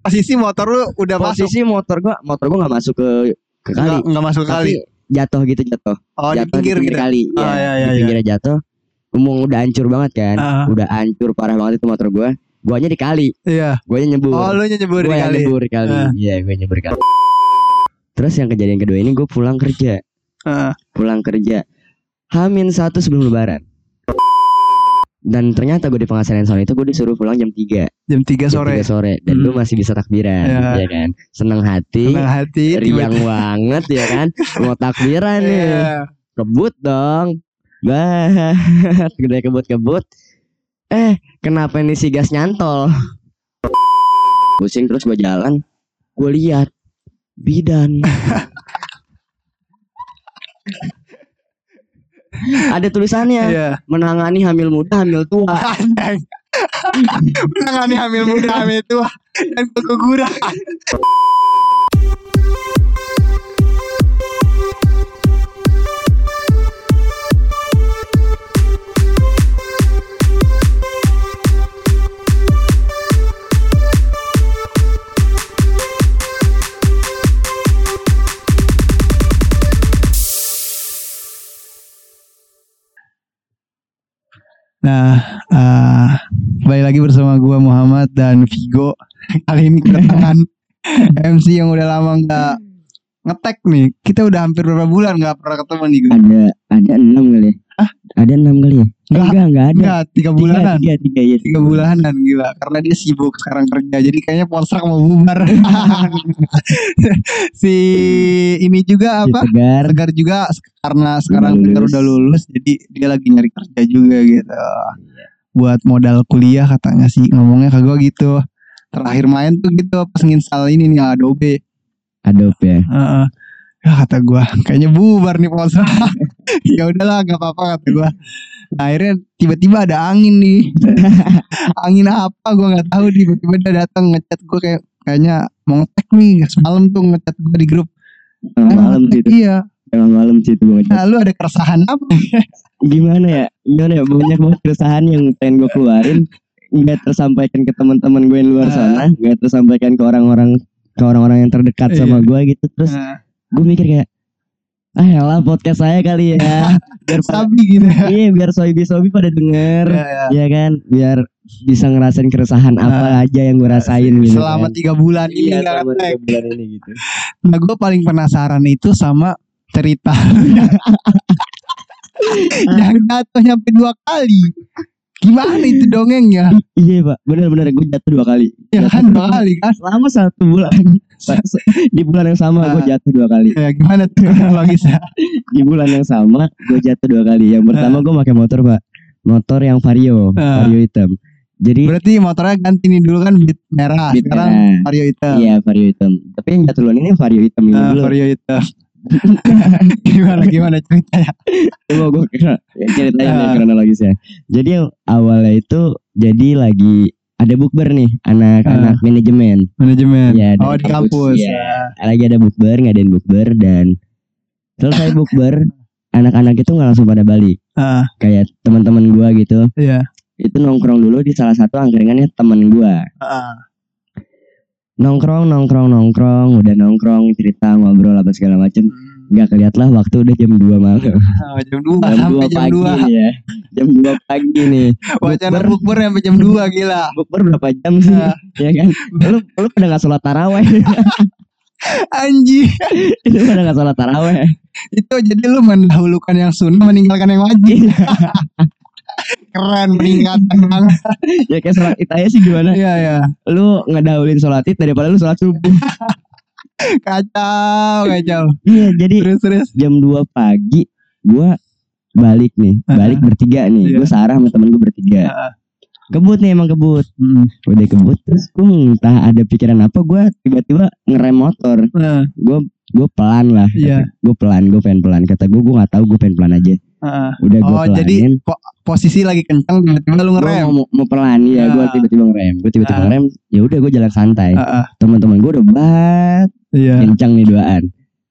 Posisi motor lu udah masuk. posisi motor gua motor gua nggak masuk ke ke kali Nggak, nggak masuk tapi kali. jatuh gitu jatuh Oh, di jatuh pinggir gitu. kali Oh, ya, iya, iya, di pinggirnya jatuh umum udah hancur banget kan Ah. udah hancur parah banget itu motor gua guanya di kali Iya. guanya nyebur Oh, lu nyebur gua di kali. nyebur di kali Ah. iya gua nyebur di kali terus yang kejadian kedua ini gue pulang kerja Ah. pulang kerja Hamin satu sebelum lebaran dan ternyata gue di penghasilan soal itu gue disuruh pulang jam 3 Jam 3 jam sore. 3 sore dan Hmm. gue masih bisa takbiran Iya. ya kan seneng hati Senang hati. riang tiba-tiba- banget ya kan mau takbiran nih Iya. kebut dong bah gede kebut-kebut eh kenapa ini si gas nyantol pusing terus gue jalan gue lihat bidan ada tulisannya Iya. menangani hamil muda hamil tua. Menangani hamil muda hamil tua dan keguguran. Nah, eh kembali lagi bersama gua Muhammad dan Vigo. Kali ini kedatangan MC yang udah lama nggak ngetek nih. Kita udah hampir berapa bulan nggak pernah ketemu nih gue. ada ada enam kali Ah? ada enam kali ya Nggak. enggak enggak ada Enggak, tiga tiga bulanan. tiga tiga ya Tiga bulanan gila Karena dia sibuk sekarang kerja Jadi kayaknya Polstrak mau bubar Si ini juga Si apa tegar Tegar juga Karena sekarang lulus. Tegar udah lulus Jadi dia lagi nyari kerja juga gitu Buat modal kuliah katanya sih Ngomongnya gue gitu Terakhir main tuh gitu Pas nginstal ini nih Adobe Adobe ya Heeh. Ya kata gua kayaknya bubar nih Polstrak. ya udahlah gak apa-apa kata gua. Nah, akhirnya tiba-tiba ada angin nih. angin apa gua nggak tahu tiba-tiba dia datang ngechat gua kayak kayaknya mau ngetek nih semalam tuh ngechat gua di grup. "Eh, malam sih ngetek, itu Iya. emang malam sih itu gua ngechat. Nah, lu ada keresahan apa? gimana ya gimana ya banyak banget keresahan yang pengen gue keluarin nggak tersampaikan ke teman-teman gue yang luar Ah. sana nggak tersampaikan ke orang-orang ke orang-orang yang terdekat sama Iya. gue gitu terus Nah, gue mikir kayak ah ya lah podcast saya kali ya biar sabi gitu. iya biar sobi-sobi pada denger Ya, ya. ya kan biar bisa ngerasain keresahan apa aja yang gue rasain gitu Selama kan. tiga bulan ini iya selama tiga bulan ini gitu Nah, gue paling penasaran itu sama cerita yang jatuh nyampe dua kali. Gimana itu dongengnya? iya pak benar-benar gue jatuh dua kali Ya kan dua kali kan? selama satu bulan di bulan yang sama gue Ah. jatuh dua kali Ya gimana tuh logisnya? di bulan yang sama gue jatuh dua kali yang pertama gue pakai motor pak motor yang vario Ah. vario hitam jadi Berarti motornya ganti nih dulu kan beat merah, Beat sekarang merah. vario hitam. iya vario hitam tapi yang jatuh duluan ini vario hitam ini Ah, dulu vario hitam. gimana gimana ceritanya? coba gue kira. Ceritanya Ah. kronologisnya jadi awalnya itu jadi lagi ada bukber nih anak-anak manajemen. Manajemen. Iya, oh di kampus, iya. lagi ada bukber ngadain bukber dan selesai bukber anak-anak itu nggak langsung pada balik. Ah, kayak teman-teman gua gitu. Iya. itu nongkrong dulu di salah satu angkringannya temen gua. Ah, nongkrong nongkrong nongkrong udah nongkrong cerita ngobrol apa segala macem hmm. nggak keliat lah waktu udah jam 2 malam Ah, jam 2 jam sampai 2 jam pagi 2. nih ya jam 2 pagi nih Wacana Bukber. sampai jam 2 gila. bukber berapa jam sih ya kan lu lu pada nggak sholat taraweh Anjing. itu pada nggak sholat taraweh Itu jadi lu mendahulukan yang sunnah meninggalkan yang wajib. Keren banget. ya kayak sholat id aja sih gimana Iya ya. lu ngedahulin sholat id daripada lu sholat subuh Kacau, kacau. iya jadi Terus terus. jam 2 pagi gua balik nih balik bertiga nih Iya. gua Sarah sama temen gue bertiga kebut nih emang kebut Hmm. udah kebut terus gue entah ada pikiran apa gua tiba-tiba ngerem motor Nah, gue gue pelan lah Iya. gue pelan gue pengen pelan kata gue gue nggak tahu gue pengen pelan aja ah. udah gue Oh, jadi pelanin po- posisi lagi kencang tiba-tiba lu Gua ngerem. mau, mau pelan ya gue Ah. tiba-tiba ngerem gue tiba-tiba Ah. ngerem ya udah gue jalan santai Ah, ah. teman-teman gue udah bat Iya. kencang nih duaan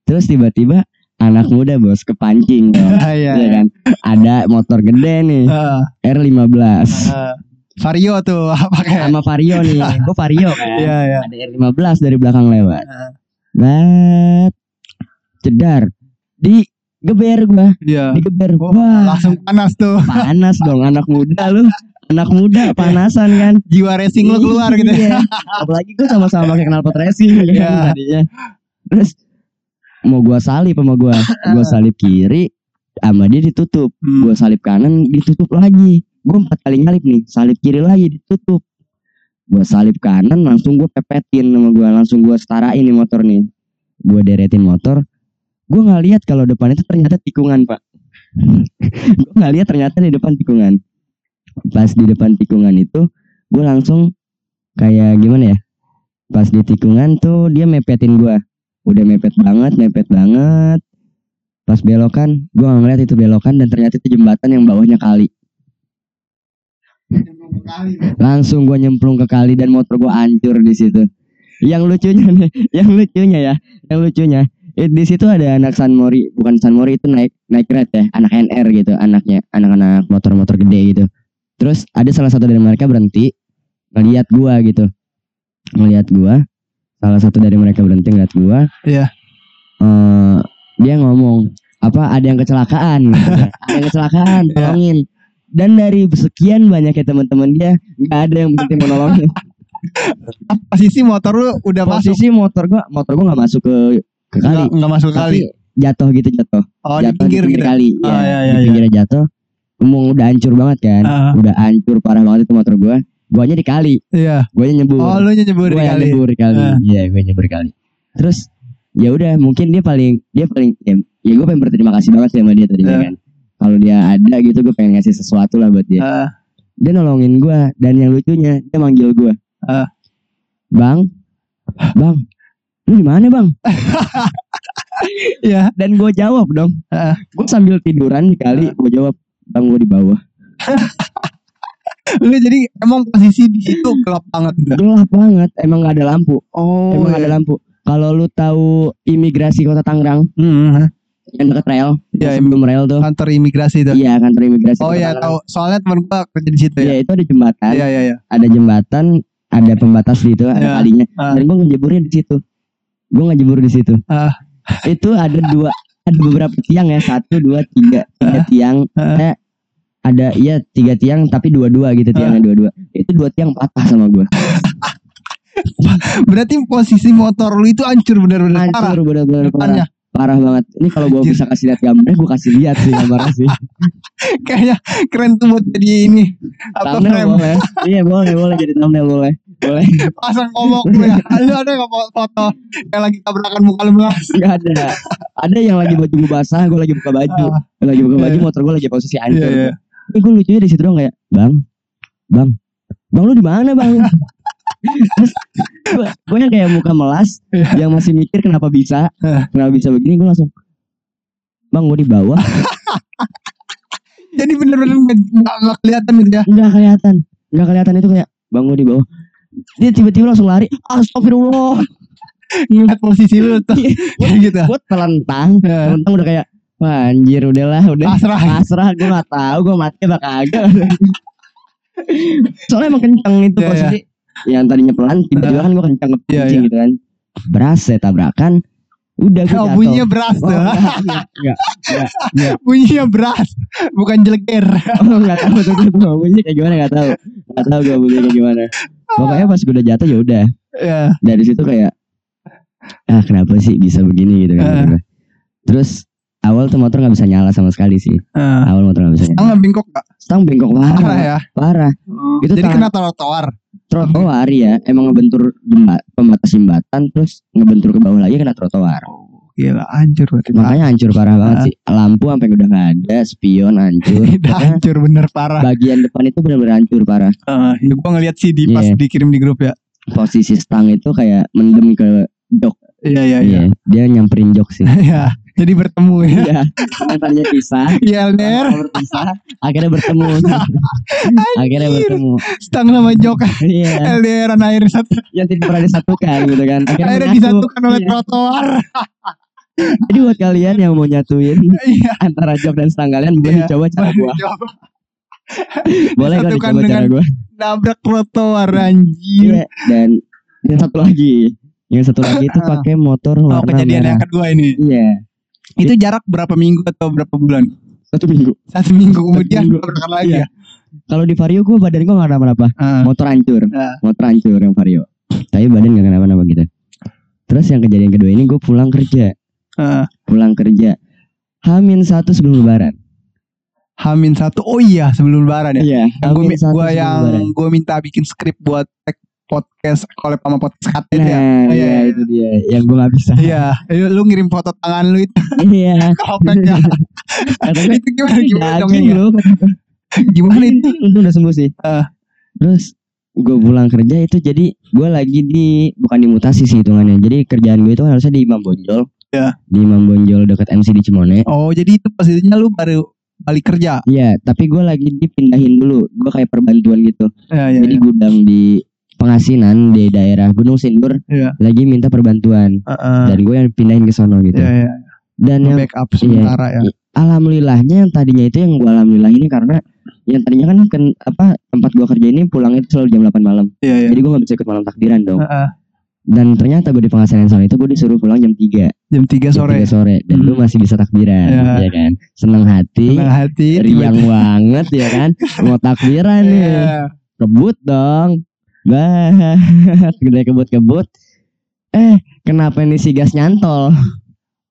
terus tiba-tiba anak muda bos kepancing dong Ah, Iya. ya kan ada motor gede nih Ah, R15 ah. Vario tuh pakai. sama Vario nih. Gue Vario kan. Iya iya. Ada R15 dari belakang lewat. Ah. Bat. Jedar. Di geber gua, Iya. digeber. Oh, Wah, langsung panas tuh. panas dong anak muda lu. Anak muda panasan kan. Jiwa racing lu keluar gitu ya. Iya. Apalagi gue sama-sama pakai knalpot racing kan Iya. tadinya. Terus mau gua salip sama gua, gua salip kiri sama dia ditutup. Hmm. Gua salip kanan ditutup lagi. Gua empat kali nyalip nih, salip kiri lagi ditutup. Gua salip kanan langsung gua pepetin sama gua, langsung gua setarain nih motor nih. Gua deretin motor. Gua nggak lihat kalau depan itu ternyata tikungan, Pak. gua nggak lihat ternyata di depan tikungan. Pas di depan tikungan itu gue langsung kayak gimana ya? Pas di tikungan tuh dia mepetin gua. Udah mepet banget, mepet banget. Pas belokan, gua nggak ngeliat itu belokan dan ternyata itu jembatan yang bawahnya kali. Langsung gua nyemplung ke kali dan motor gua hancur di situ. Yang lucunya nih, yang lucunya ya, yang lucunya di situ ada anak San Mori, bukan San Mori itu naik naik red ya, anak NR gitu, anaknya, anak-anak motor-motor gede gitu. Terus ada salah satu dari mereka berhenti ngeliat gua gitu, ngeliat gua. Salah satu dari mereka berhenti ngeliat gua. Iya. Eh, dia ngomong apa ada yang kecelakaan, gitu ada yang kecelakaan, tolongin. Dan dari sekian banyaknya teman-teman dia nggak ada yang berhenti menolongin. Posisi motor lu udah masuk. Posisi motor gua, motor gua nggak masuk ke ke kali, Nggak, nggak masuk kali. jatuh gitu jatuh, Oh, di jatuh pinggir di gitu. kali, Oh, ya, iya, iya, di pinggirnya jatuh. Emang udah hancur banget kan, Ah, udah hancur parah banget itu motor gua. Guanya di kali, iya. guanya nyebur. Oh, lu nyebur di Gua yang kali. nyebur kali. Ah. Iya, gue nyebur kali. Terus ya udah mungkin dia paling dia paling ya, ya gue pengen berterima kasih banget sama dia tadi Iya. kan. Kalau dia ada gitu gue pengen ngasih sesuatu lah buat dia. Ah, Dia nolongin gue dan yang lucunya dia manggil gue. Ah. Bang, bang, lu di mana bang? Iya. Dan gue jawab dong. Ah. Gue sambil tiduran kali gue jawab, bang gue di bawah. Lu jadi emang posisi di situ gelap banget gitu. Gelap banget, emang gak ada lampu. Oh. emang gak ada lampu. Kalau lu tahu imigrasi kota Tangerang Hmm, yang deket rel, Iya, sebelum rel tuh. kantor imigrasi itu. Iya kantor imigrasi. Oh iya tahu. Soalnya teman gua kerja di situ Iya ya. itu ada jembatan, Iya iya iya. ada jembatan, ada pembatas gitu, ada Iya. kalinya. Ah. Dan gue ngejeburnya di situ. Gue ngejebur di situ. Ah. Itu ada dua, ada beberapa tiang ya, satu, dua, tiga, tiga tiang. Ah. Eh, ada iya tiga tiang tapi dua-dua gitu tiangnya dua-dua. Itu dua tiang patah sama gue. Berarti posisi motor lu itu hancur bener-bener parah. Hancur bener-bener parah. Parah banget. Ini kalau gue bisa kasih lihat gambarnya, gue kasih lihat sih gambarnya sih. kayaknya keren tuh buat jadi ini apa thumbnail boleh. Iya boleh, boleh jadi thumbnail boleh. Boleh. pasang komok lu ya. Lu ada nggak fo- foto yang lagi tabrakan muka lu belas? Gak ada. Ada yang lagi baju gue basah, gue lagi buka baju. Ah, lagi buka baju Iya. motor gue lagi posisi Iya hancur. iya. Tapi gue lucunya di situ dong kayak, bang, bang, bang lu di mana bang? Terus gue, gue yang kayak muka melas, Iya. yang masih mikir kenapa bisa, Iya. kenapa bisa begini, gue langsung, bang gue di bawah, Jadi bener-bener nggak nggak- nggak kelihatan gitu ya. nggak kelihatan, nggak kelihatan itu kayak, bang gue di bawah. Dia tiba-tiba langsung lari, astagfirullah, Ngeliat posisi lu tuh kayak gitu. gue telentang, Ya. telentang udah kayak, wah anjir udahlah, udah Pasrah. pasrah, gue nggak tahu, gue mati apa kagak. Soalnya emang kenceng itu Iya, posisi. Yang tadinya pelan, tiba-tiba kan gue kenceng Iya, ngepincing iya. gitu kan. Beras saya tabrakan, udah gue Oh, bunyinya beras Oh, tuh. enggak, enggak, enggak, bunyinya beras, bukan jeleger. oh, enggak tahu tuh tuh, bunyinya kayak gimana enggak tahu. Enggak tahu gue bunyinya kayak gimana. Pokoknya pas gue udah jatuh ya udah. Ya. Dari situ kayak ah kenapa sih bisa begini gitu kan. Gue. Terus awal tuh motor nggak bisa nyala sama sekali sih. Eh, Awal motor nggak bisa nyala. Enggak bengkok gak? Stang bengkok Parah parah, ya. parah. Itu Jadi kena trotoar. Trotoar ya, emang ngebentur jembat, pembatas jembatan, terus ngebentur ke bawah lagi kena trotoar. Gila hancur berarti. Makanya hancur parah banget Ah. sih. Lampu sampai udah nggak ada, spion hancur. Udah hancur bener parah. bagian depan itu benar-benar hancur parah. Eh, ya gua ngeliat sih di pas Iya. dikirim di grup ya. Posisi stang itu kayak mendem ke jok. Iya iya iya. Iya, dia nyamperin jok sih. Iya. Jadi bertemu ya. Iya, yang tadinya pisah, Iya LDR, berpisah, akhirnya bertemu. akhirnya bertemu. stang sama jok Iya, LDR akhir satu yang tidak pernah disatukan gitu kan. Akhirnya, akhirnya disatukan oleh Iya. trotoar. Jadi buat kalian yang mau nyatuin Iya. antara jok dan stang kalian boleh Iya. coba cara gua. Boleh Disatukan dicoba cara dengan- gue Nabrak trotoar anjir. Iya, dan yang satu lagi yang satu lagi itu pakai motor Oh, warna kejadian merah yang kedua ini. iya Itu jarak berapa minggu atau berapa bulan? satu minggu Satu minggu kemudian minggu. tabrakan lagi Iya. ya. kalau di vario gue badan gue gak kenapa-napa Ah, motor hancur Ah. motor hancur yang vario tapi badan gak kenapa-napa gitu terus yang kejadian kedua ini gue pulang kerja ah. pulang kerja Hamin satu sebelum lebaran Hamin satu. Oh iya sebelum lebaran ya. iya Yang gue, sebelum yang gue minta bikin skrip buat tag podcast collab sama podcast itu nah ya. iya, iya, iya. itu dia yang gue gak bisa Iya, Eh, lu ngirim foto tangan lu itu iya kopek ya. Katanya, itu gimana gimana dong ya? Gimana itu? Untung udah sembuh sih. Ah. Terus gue pulang kerja itu jadi gue lagi di bukan di mutasi sih hitungannya. Jadi kerjaan gue itu kan harusnya di Imam Bonjol. Ya. Di Imam Bonjol dekat MC di Cimone. Oh, jadi itu posisinya lu baru balik kerja. Iya, tapi gue lagi dipindahin dulu. Gue kayak perbantuan gitu. Ya, ya, jadi ya. gudang di pengasinan di daerah Gunung Sindur Iya. lagi minta perbantuan Heeh. dan gue yang pindahin ke sono gitu. Iya, iya. Dan yang Backup sementara ya. alhamdulillahnya yang tadinya itu yang gue alhamdulillah ini karena yang tadinya kan ken- apa tempat gue kerja ini pulang itu selalu jam 8 malam. Iya, iya. Jadi gue gak bisa ikut malam takbiran dong. Heeh. Dan ternyata gue di pengasinan soal itu gue disuruh pulang jam 3 Jam 3 jam sore. 3 sore dan gue Hmm. masih bisa takbiran Iya. ya kan. Seneng hati, Senang hati. riang banget ya kan. Mau takbiran nih. Iya. Kebut dong. Bah, gede kebut-kebut. Eh, kenapa ini si gas nyantol?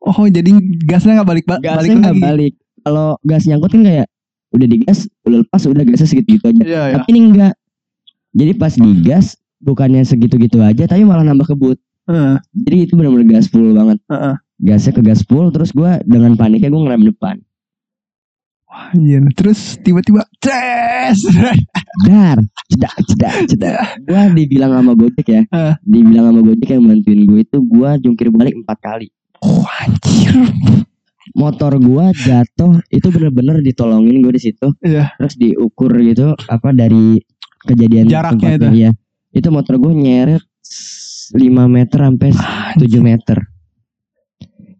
Oh, jadi gasnya nggak balik ba- balik Gasnya nggak balik. Kalau gas nyangkut kan kayak udah digas, udah lepas, udah gasnya segitu-gitu aja. Iya, iya. Tapi ini enggak. Jadi pas digas bukannya segitu-gitu aja tapi malah nambah kebut. Heeh. Jadi itu benar-benar gas full banget. Heeh. Gasnya ke gas full terus gua dengan paniknya gue ngerem depan. Iya, terus tiba-tiba ces. Dar, cedak, cedak, cedak. Gua dibilang sama Gojek ya. Dibilang sama Gojek yang bantuin gue itu gua jungkir balik empat kali. Oh, anjir. Motor gua jatuh itu bener-bener ditolongin gue di situ. Iya. Terus diukur gitu apa dari kejadian Jaraknya tempatnya, iya. Itu motor gue nyeret 5 meter sampai 7 meter.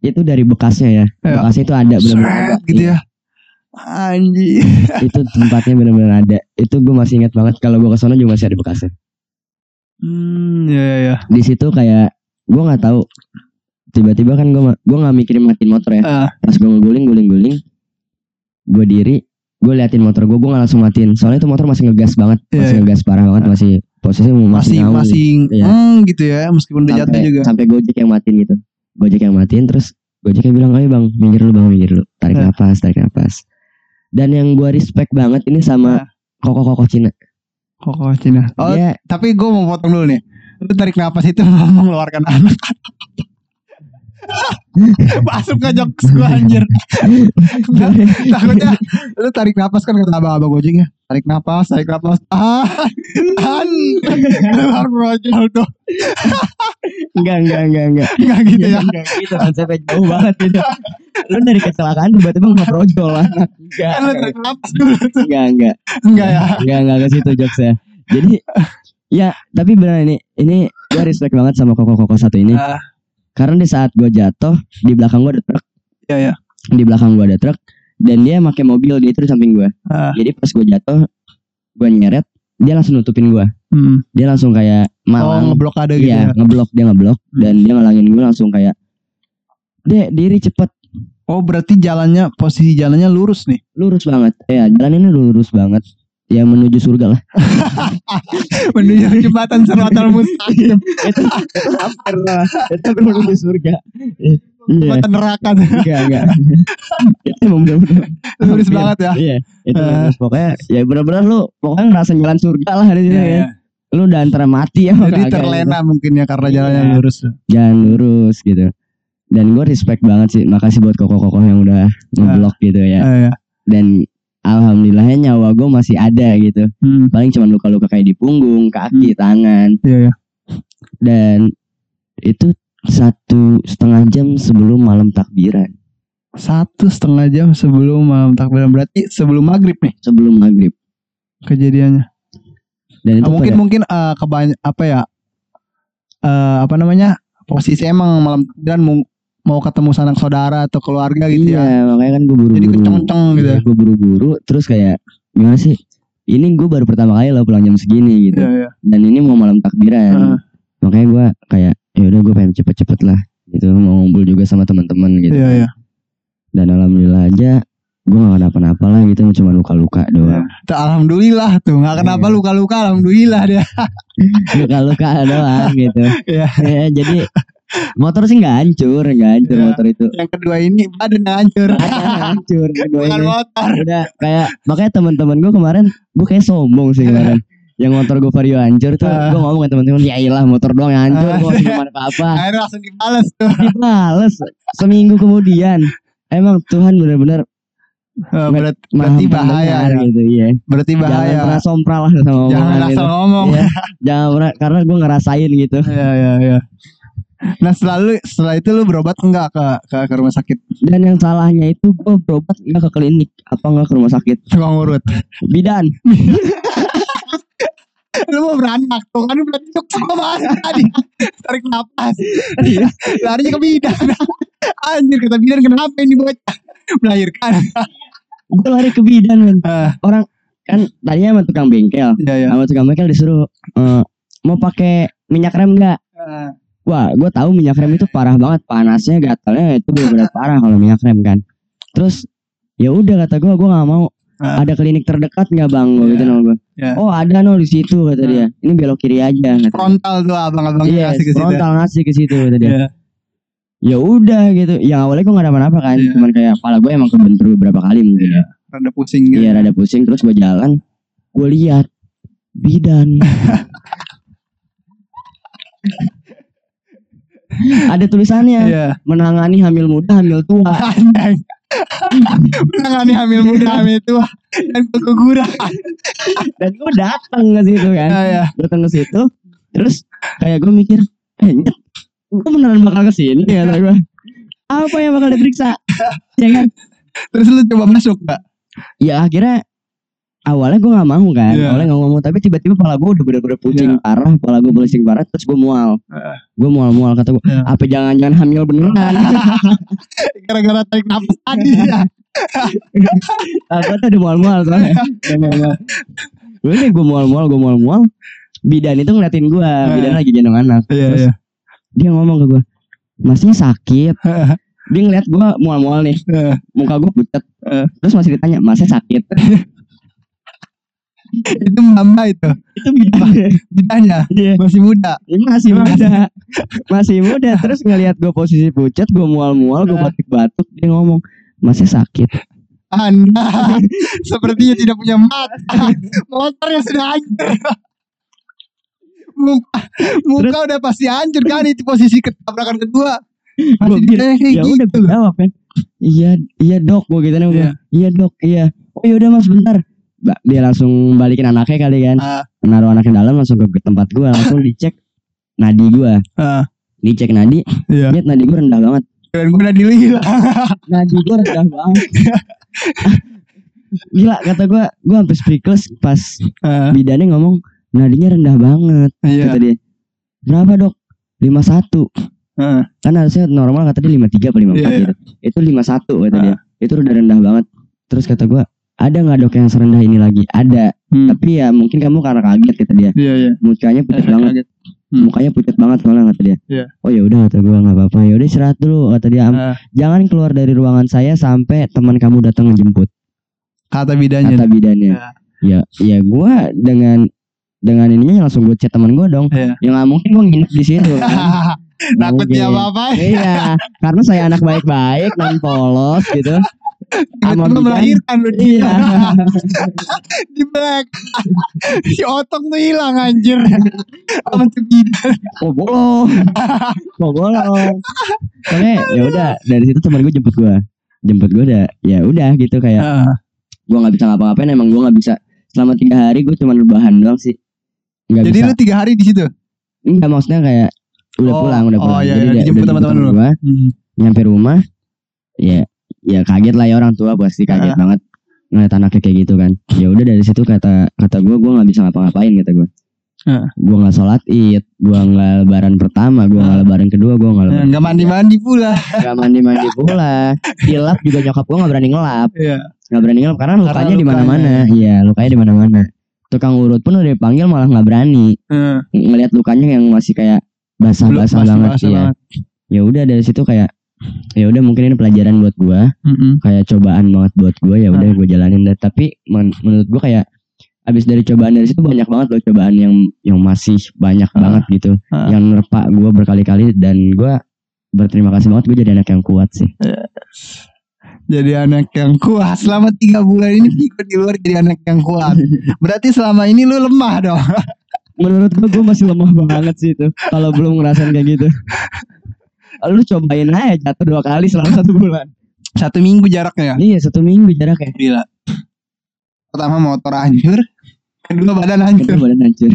Itu dari bekasnya ya. Iya. Bekasnya itu ada bener-bener ada. Gitu ya. Anjir. itu tempatnya bener-bener ada. Itu gue masih ingat banget kalau gue ke sana juga masih ada bekasnya. Hmm, ya ya ya. Di situ kayak gue nggak tahu. Tiba-tiba kan gue gue nggak mikirin matiin motor ya. Ah. Pas gue ngeguling guling guling, gue diri, gue liatin motor gue, gue nggak langsung matiin. Soalnya itu motor masih ngegas banget, Iya, masih iya. ngegas parah banget, masih posisinya masih Masih nyawa masih Iya. hmm, gitu ya, meskipun udah jatuh juga. sampai Gojek yang matiin gitu. Gojek yang matiin terus Gojeknya bilang, ayo bang, minggir dulu bang, minggir dulu. Tarik Nah. nafas, tarik nafas. Dan yang gue respect banget ini sama Nah. koko-koko Cina. Koko Cina. Oh, Dia tapi gue mau potong dulu nih. Lu tarik napas itu mengeluarkan anak. Masuk ke jokes gue anjir. Takutnya lu tarik napas kan kata abang-abang gojeknya. Tarik napas, tarik napas. Tahan. Keluar brojol tuh. Enggak, enggak, enggak, enggak. Enggak gitu ya. Enggak gitu, konsepnya jauh banget itu. Lu dari kecelakaan tiba-tiba. Enggak, Kan lu tarik napas dulu tuh. enggak, enggak. Enggak ya. Enggak, enggak ke situ jokesnya. Jadi ya, tapi benar ini ini gue respect banget sama koko-koko satu ini. Ah. Karena di saat gue jatuh, di belakang gue ada truk, Iya ya. di belakang gue ada truk dan dia pakai mobil dia itu di samping gue. Ah. Jadi pas gue jatuh, gue nyeret, dia langsung nutupin gue. Hmm. Dia langsung kayak Oh, malang. ngeblokade gitu iya, ya. ngeblok dia ngeblok dan dia ngalangin gue langsung kayak, dek diri cepet, Oh, berarti jalannya posisi jalannya lurus nih. lurus banget. Ya, jalan ini lurus banget. Ya menuju surga lah. Menuju jembatan Siratal Mustaqim. itu itu hampir lah. Itu menuju surga. Iya. Jembatan neraka. Enggak, enggak. itu emang bener-bener. Lurus banget ya. Iya, itu lurus. pokoknya ya bener-bener lu pokoknya ngerasa jalan surga lah di sini Iya, ya. iya. Lu udah antara mati ya Jadi terlena mungkin ya karena jalannya Iya. lurus. gitu. Jalan lurus gitu. Dan gue respect banget sih. Makasih buat koko-koko yang udah ngeblok gitu ya. Eh, ya. Dan alhamdulillahnya nyawa gue masih ada gitu. Hmm. Paling cuma luka-luka kayak di punggung, kaki, tangan. Iya, iya. Dan itu satu setengah jam sebelum malam takbiran. Satu setengah jam sebelum malam takbiran berarti sebelum maghrib nih Sebelum maghrib. kejadiannya. Dan itu mungkin pada- mungkin eh, kebany- apa ya? eh apa namanya? Posisi emang malam takbiran mau, mau ketemu sanak saudara atau keluarga gitu iya, ya. makanya kan gue buru-buru. Jadi kenceng-kenceng gitu. Iya, gue buru-buru terus kayak gimana sih ini gue baru pertama kali lo pulang jam segini gitu Iya, iya. dan ini mau malam takbiran Heeh. makanya gue kayak ya udah gue pengen cepet-cepet lah gitu mau ngumpul juga sama teman-teman gitu Iya, iya. dan alhamdulillah aja gue gak kenapa-napa lah gitu cuma luka-luka doang Tuh, Alhamdulillah tuh nggak kenapa Iya. luka-luka alhamdulillah dia. luka-luka doang gitu Iya. ya, jadi motor sih nggak hancur nggak hancur Iya. motor itu Yang kedua ini badan hancur. Hancur kedua Bukan ini motor. udah kayak makanya teman-teman gue kemarin gue kayak sombong sih kemarin yang motor gue vario hancur tuh Ah. gue ngomong ke teman-teman ya iyalah motor doang yang hancur Ah. gue gimana apa Akhirnya langsung dibales tuh. dibales seminggu kemudian emang Tuhan benar-benar Oh, berat- maha berarti bahaya. ya. gitu iya Berarti jangan bahaya. pernah sompral lah sama Jangan omongan asal gitu ngomong. Iya. jangan pernah karena gue ngerasain gitu Iya, iya, iya. Nah selalu setelah itu lu berobat enggak ke ke, ke rumah sakit dan yang salahnya itu gue berobat nggak ke klinik apa nggak ke rumah sakit tukang urut. bidan lu mau beranak tuh kan berarti cuk sama tadi tarik napas larinya ke bidan anjir kata bidan kenapa ini bocah? Melahirkan. Gue lari ke bidan men Ah, kan tadinya sama tukang bengkel. Iya ya sama tukang bengkel disuruh eh, mau pakai minyak rem nggak? Wah gue tahu minyak rem itu parah banget. Panasnya gatalnya itu benar-benar parah kalau minyak rem kan. Terus ya udah kata gue gue nggak mau Ah. ada klinik terdekat nggak bang gue gitu Iya. gue Iya. oh ada no di situ kata Ah. dia ini belok kiri aja kata frontal tuh abang-abang Iya, kasih ke situ frontal ngasih ke situ kata dia. Iya. Ya udah gitu. Yang awalnya gue gak ada apa-apa kan, Iya. cuman kayak kepala gue emang kebentur beberapa kali mungkin. Iya. rada pusing gitu Iya, rada pusing terus gue jalan, gue lihat bidan. ada tulisannya iya menangani hamil muda, hamil tua. Menangani hamil muda hamil tua dan keguguran Dan gue datang ke situ kan, ya ya datang ke situ. Terus kayak gue mikir, eh nyet, gue beneran bakal ke sini kata gue. Apa yang bakal diperiksa? ya kan? terus lu coba masuk gak ya akhirnya awalnya gue nggak mau kan Iya. awalnya nggak ngomong tapi tiba-tiba kepala gue udah bener-bener pusing Iya. parah kepala gue pusing parah terus gue mual. Heeh. gue mual-mual kata gue Iya. apa jangan-jangan hamil beneran? Gara-gara tarik nafas tadi ya aku tuh udah mual-mual soalnya gue nih gue mual-mual gue mual-mual. Bidan itu ngeliatin gue bidan lagi gendong anak. Iya Terus iya. dia ngomong ke gue masnya sakit. Dia ngeliat gue mual-mual nih. Heeh. muka gue pucat terus masih ditanya masnya sakit itu mbak itu. Itu bidan bidanya Iya. masih muda? Ini masih muda. Masih muda. Terus ngelihat gue posisi pucat Gue mual-mual Gue Nah. batuk-batuk Dia ngomong Masih sakit. Anda. Sepertinya tidak punya mata. Motornya sudah hancur. Muka muka udah pasti hancur kan? Itu posisi ketabrakan kedua. Masih ditanya kayak Ya udah gitu gue jawab kan. Iya Iya dok Gue gitu nih Iya. Iya dok Iya. Oh yaudah mas bentar Dia langsung balikin anaknya kali kan. Ah. Naruh anaknya dalam Langsung ke, tempat gue Langsung dicek Nadi gue Ah, Dicek nadi iya. Lihat nadi gue rendah banget. Dan gue udah dilihat Nadi gue rendah banget. Gila kata gue Gue sampai speechless Pas Ah, bidannya ngomong Nadinya rendah banget iya. kata dia. Berapa dok? 51 Ah, kan harusnya normal kata dia 53 atau 54 Iya, iya. gitu. Itu 51 kata dia. Itu udah rendah banget. Terus kata gua ada nggak dok yang serendah ini lagi ada hmm, tapi ya mungkin kamu karena kaget kata dia iya iya mukanya pucat banget kaget. Hmm. mukanya pucat banget soalnya kata dia Iya. oh ya udah kata gua nggak apa-apa ya udah istirahat dulu kata dia "Am- Ah, jangan keluar dari ruangan saya sampai teman kamu datang ngejemput kata bidanya kata bidannya Ya. ya ya gua dengan dengan ininya langsung gue chat teman gua dong Iya. ya nggak mungkin gua nginep di situ kan. Nggak takut dia mungkin. apa apa iya, karena saya anak baik-baik dan polos gitu. Sama melahirkan lu Iya. dia di black si otong tuh hilang anjir sama tuh? Kok bolong? Soalnya ya udah dari situ teman gue jemput gue. Jemput gue udah ya udah gitu kayak Ah, gue nggak bisa ngapa-ngapain emang gue nggak bisa selama tiga hari gue cuma rebahan doang sih. Nggak jadi bisa. lu tiga hari di situ Enggak maksudnya kayak udah Oh, pulang udah oh, pulang. iya, Jadi iya, dijemput udah sama teman temen lu. gua, Hmm. nyampe rumah ya ya kaget lah ya orang tua pasti kaget Ah. banget ngeliat anaknya kayak gitu kan. Ya udah dari situ kata kata gue gue nggak bisa ngapa-ngapain kata gue Ah. gue nggak sholat id gue nggak lebaran pertama gue nggak Ah. lebaran kedua gue nggak lebaran nggak mandi mandi pula. Nggak mandi mandi pula. Dilap juga nyokap gue nggak berani ngelap. Iya. nggak berani ngelap karena Karena lukanya di mana-mana. Iya lukanya di mana-mana. Tukang urut pun udah dipanggil malah nggak berani. Heeh. ngelihat lukanya yang masih kayak basah-basah banget basah ya ya udah dari situ kayak ya udah mungkin ini pelajaran buat gua Mm-mm. kayak cobaan banget buat gua ya udah Ah. gua jalanin deh tapi men- menurut gua kayak abis dari cobaan dari situ banyak banget loh cobaan yang yang masih banyak Ah. banget gitu Ah. yang nerpa gua berkali-kali dan gua berterima kasih banget gue jadi anak yang kuat sih Jadi anak yang kuat selama tiga bulan ini Viko di luar jadi anak yang kuat. Berarti selama ini lu lemah dong. menurut gua gua masih lemah banget sih itu kalau belum ngerasain kayak gitu lu cobain aja jatuh dua kali selama satu bulan. Satu minggu jaraknya ya? iya satu minggu jaraknya gila. Pertama motor hancur kedua badan hancur. Kedua badan hancur.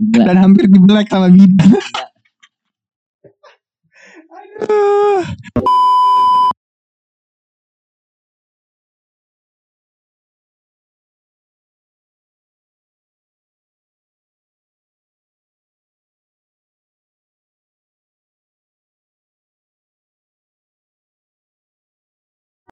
Gila. dan hampir dibelek sama bidan Aduh.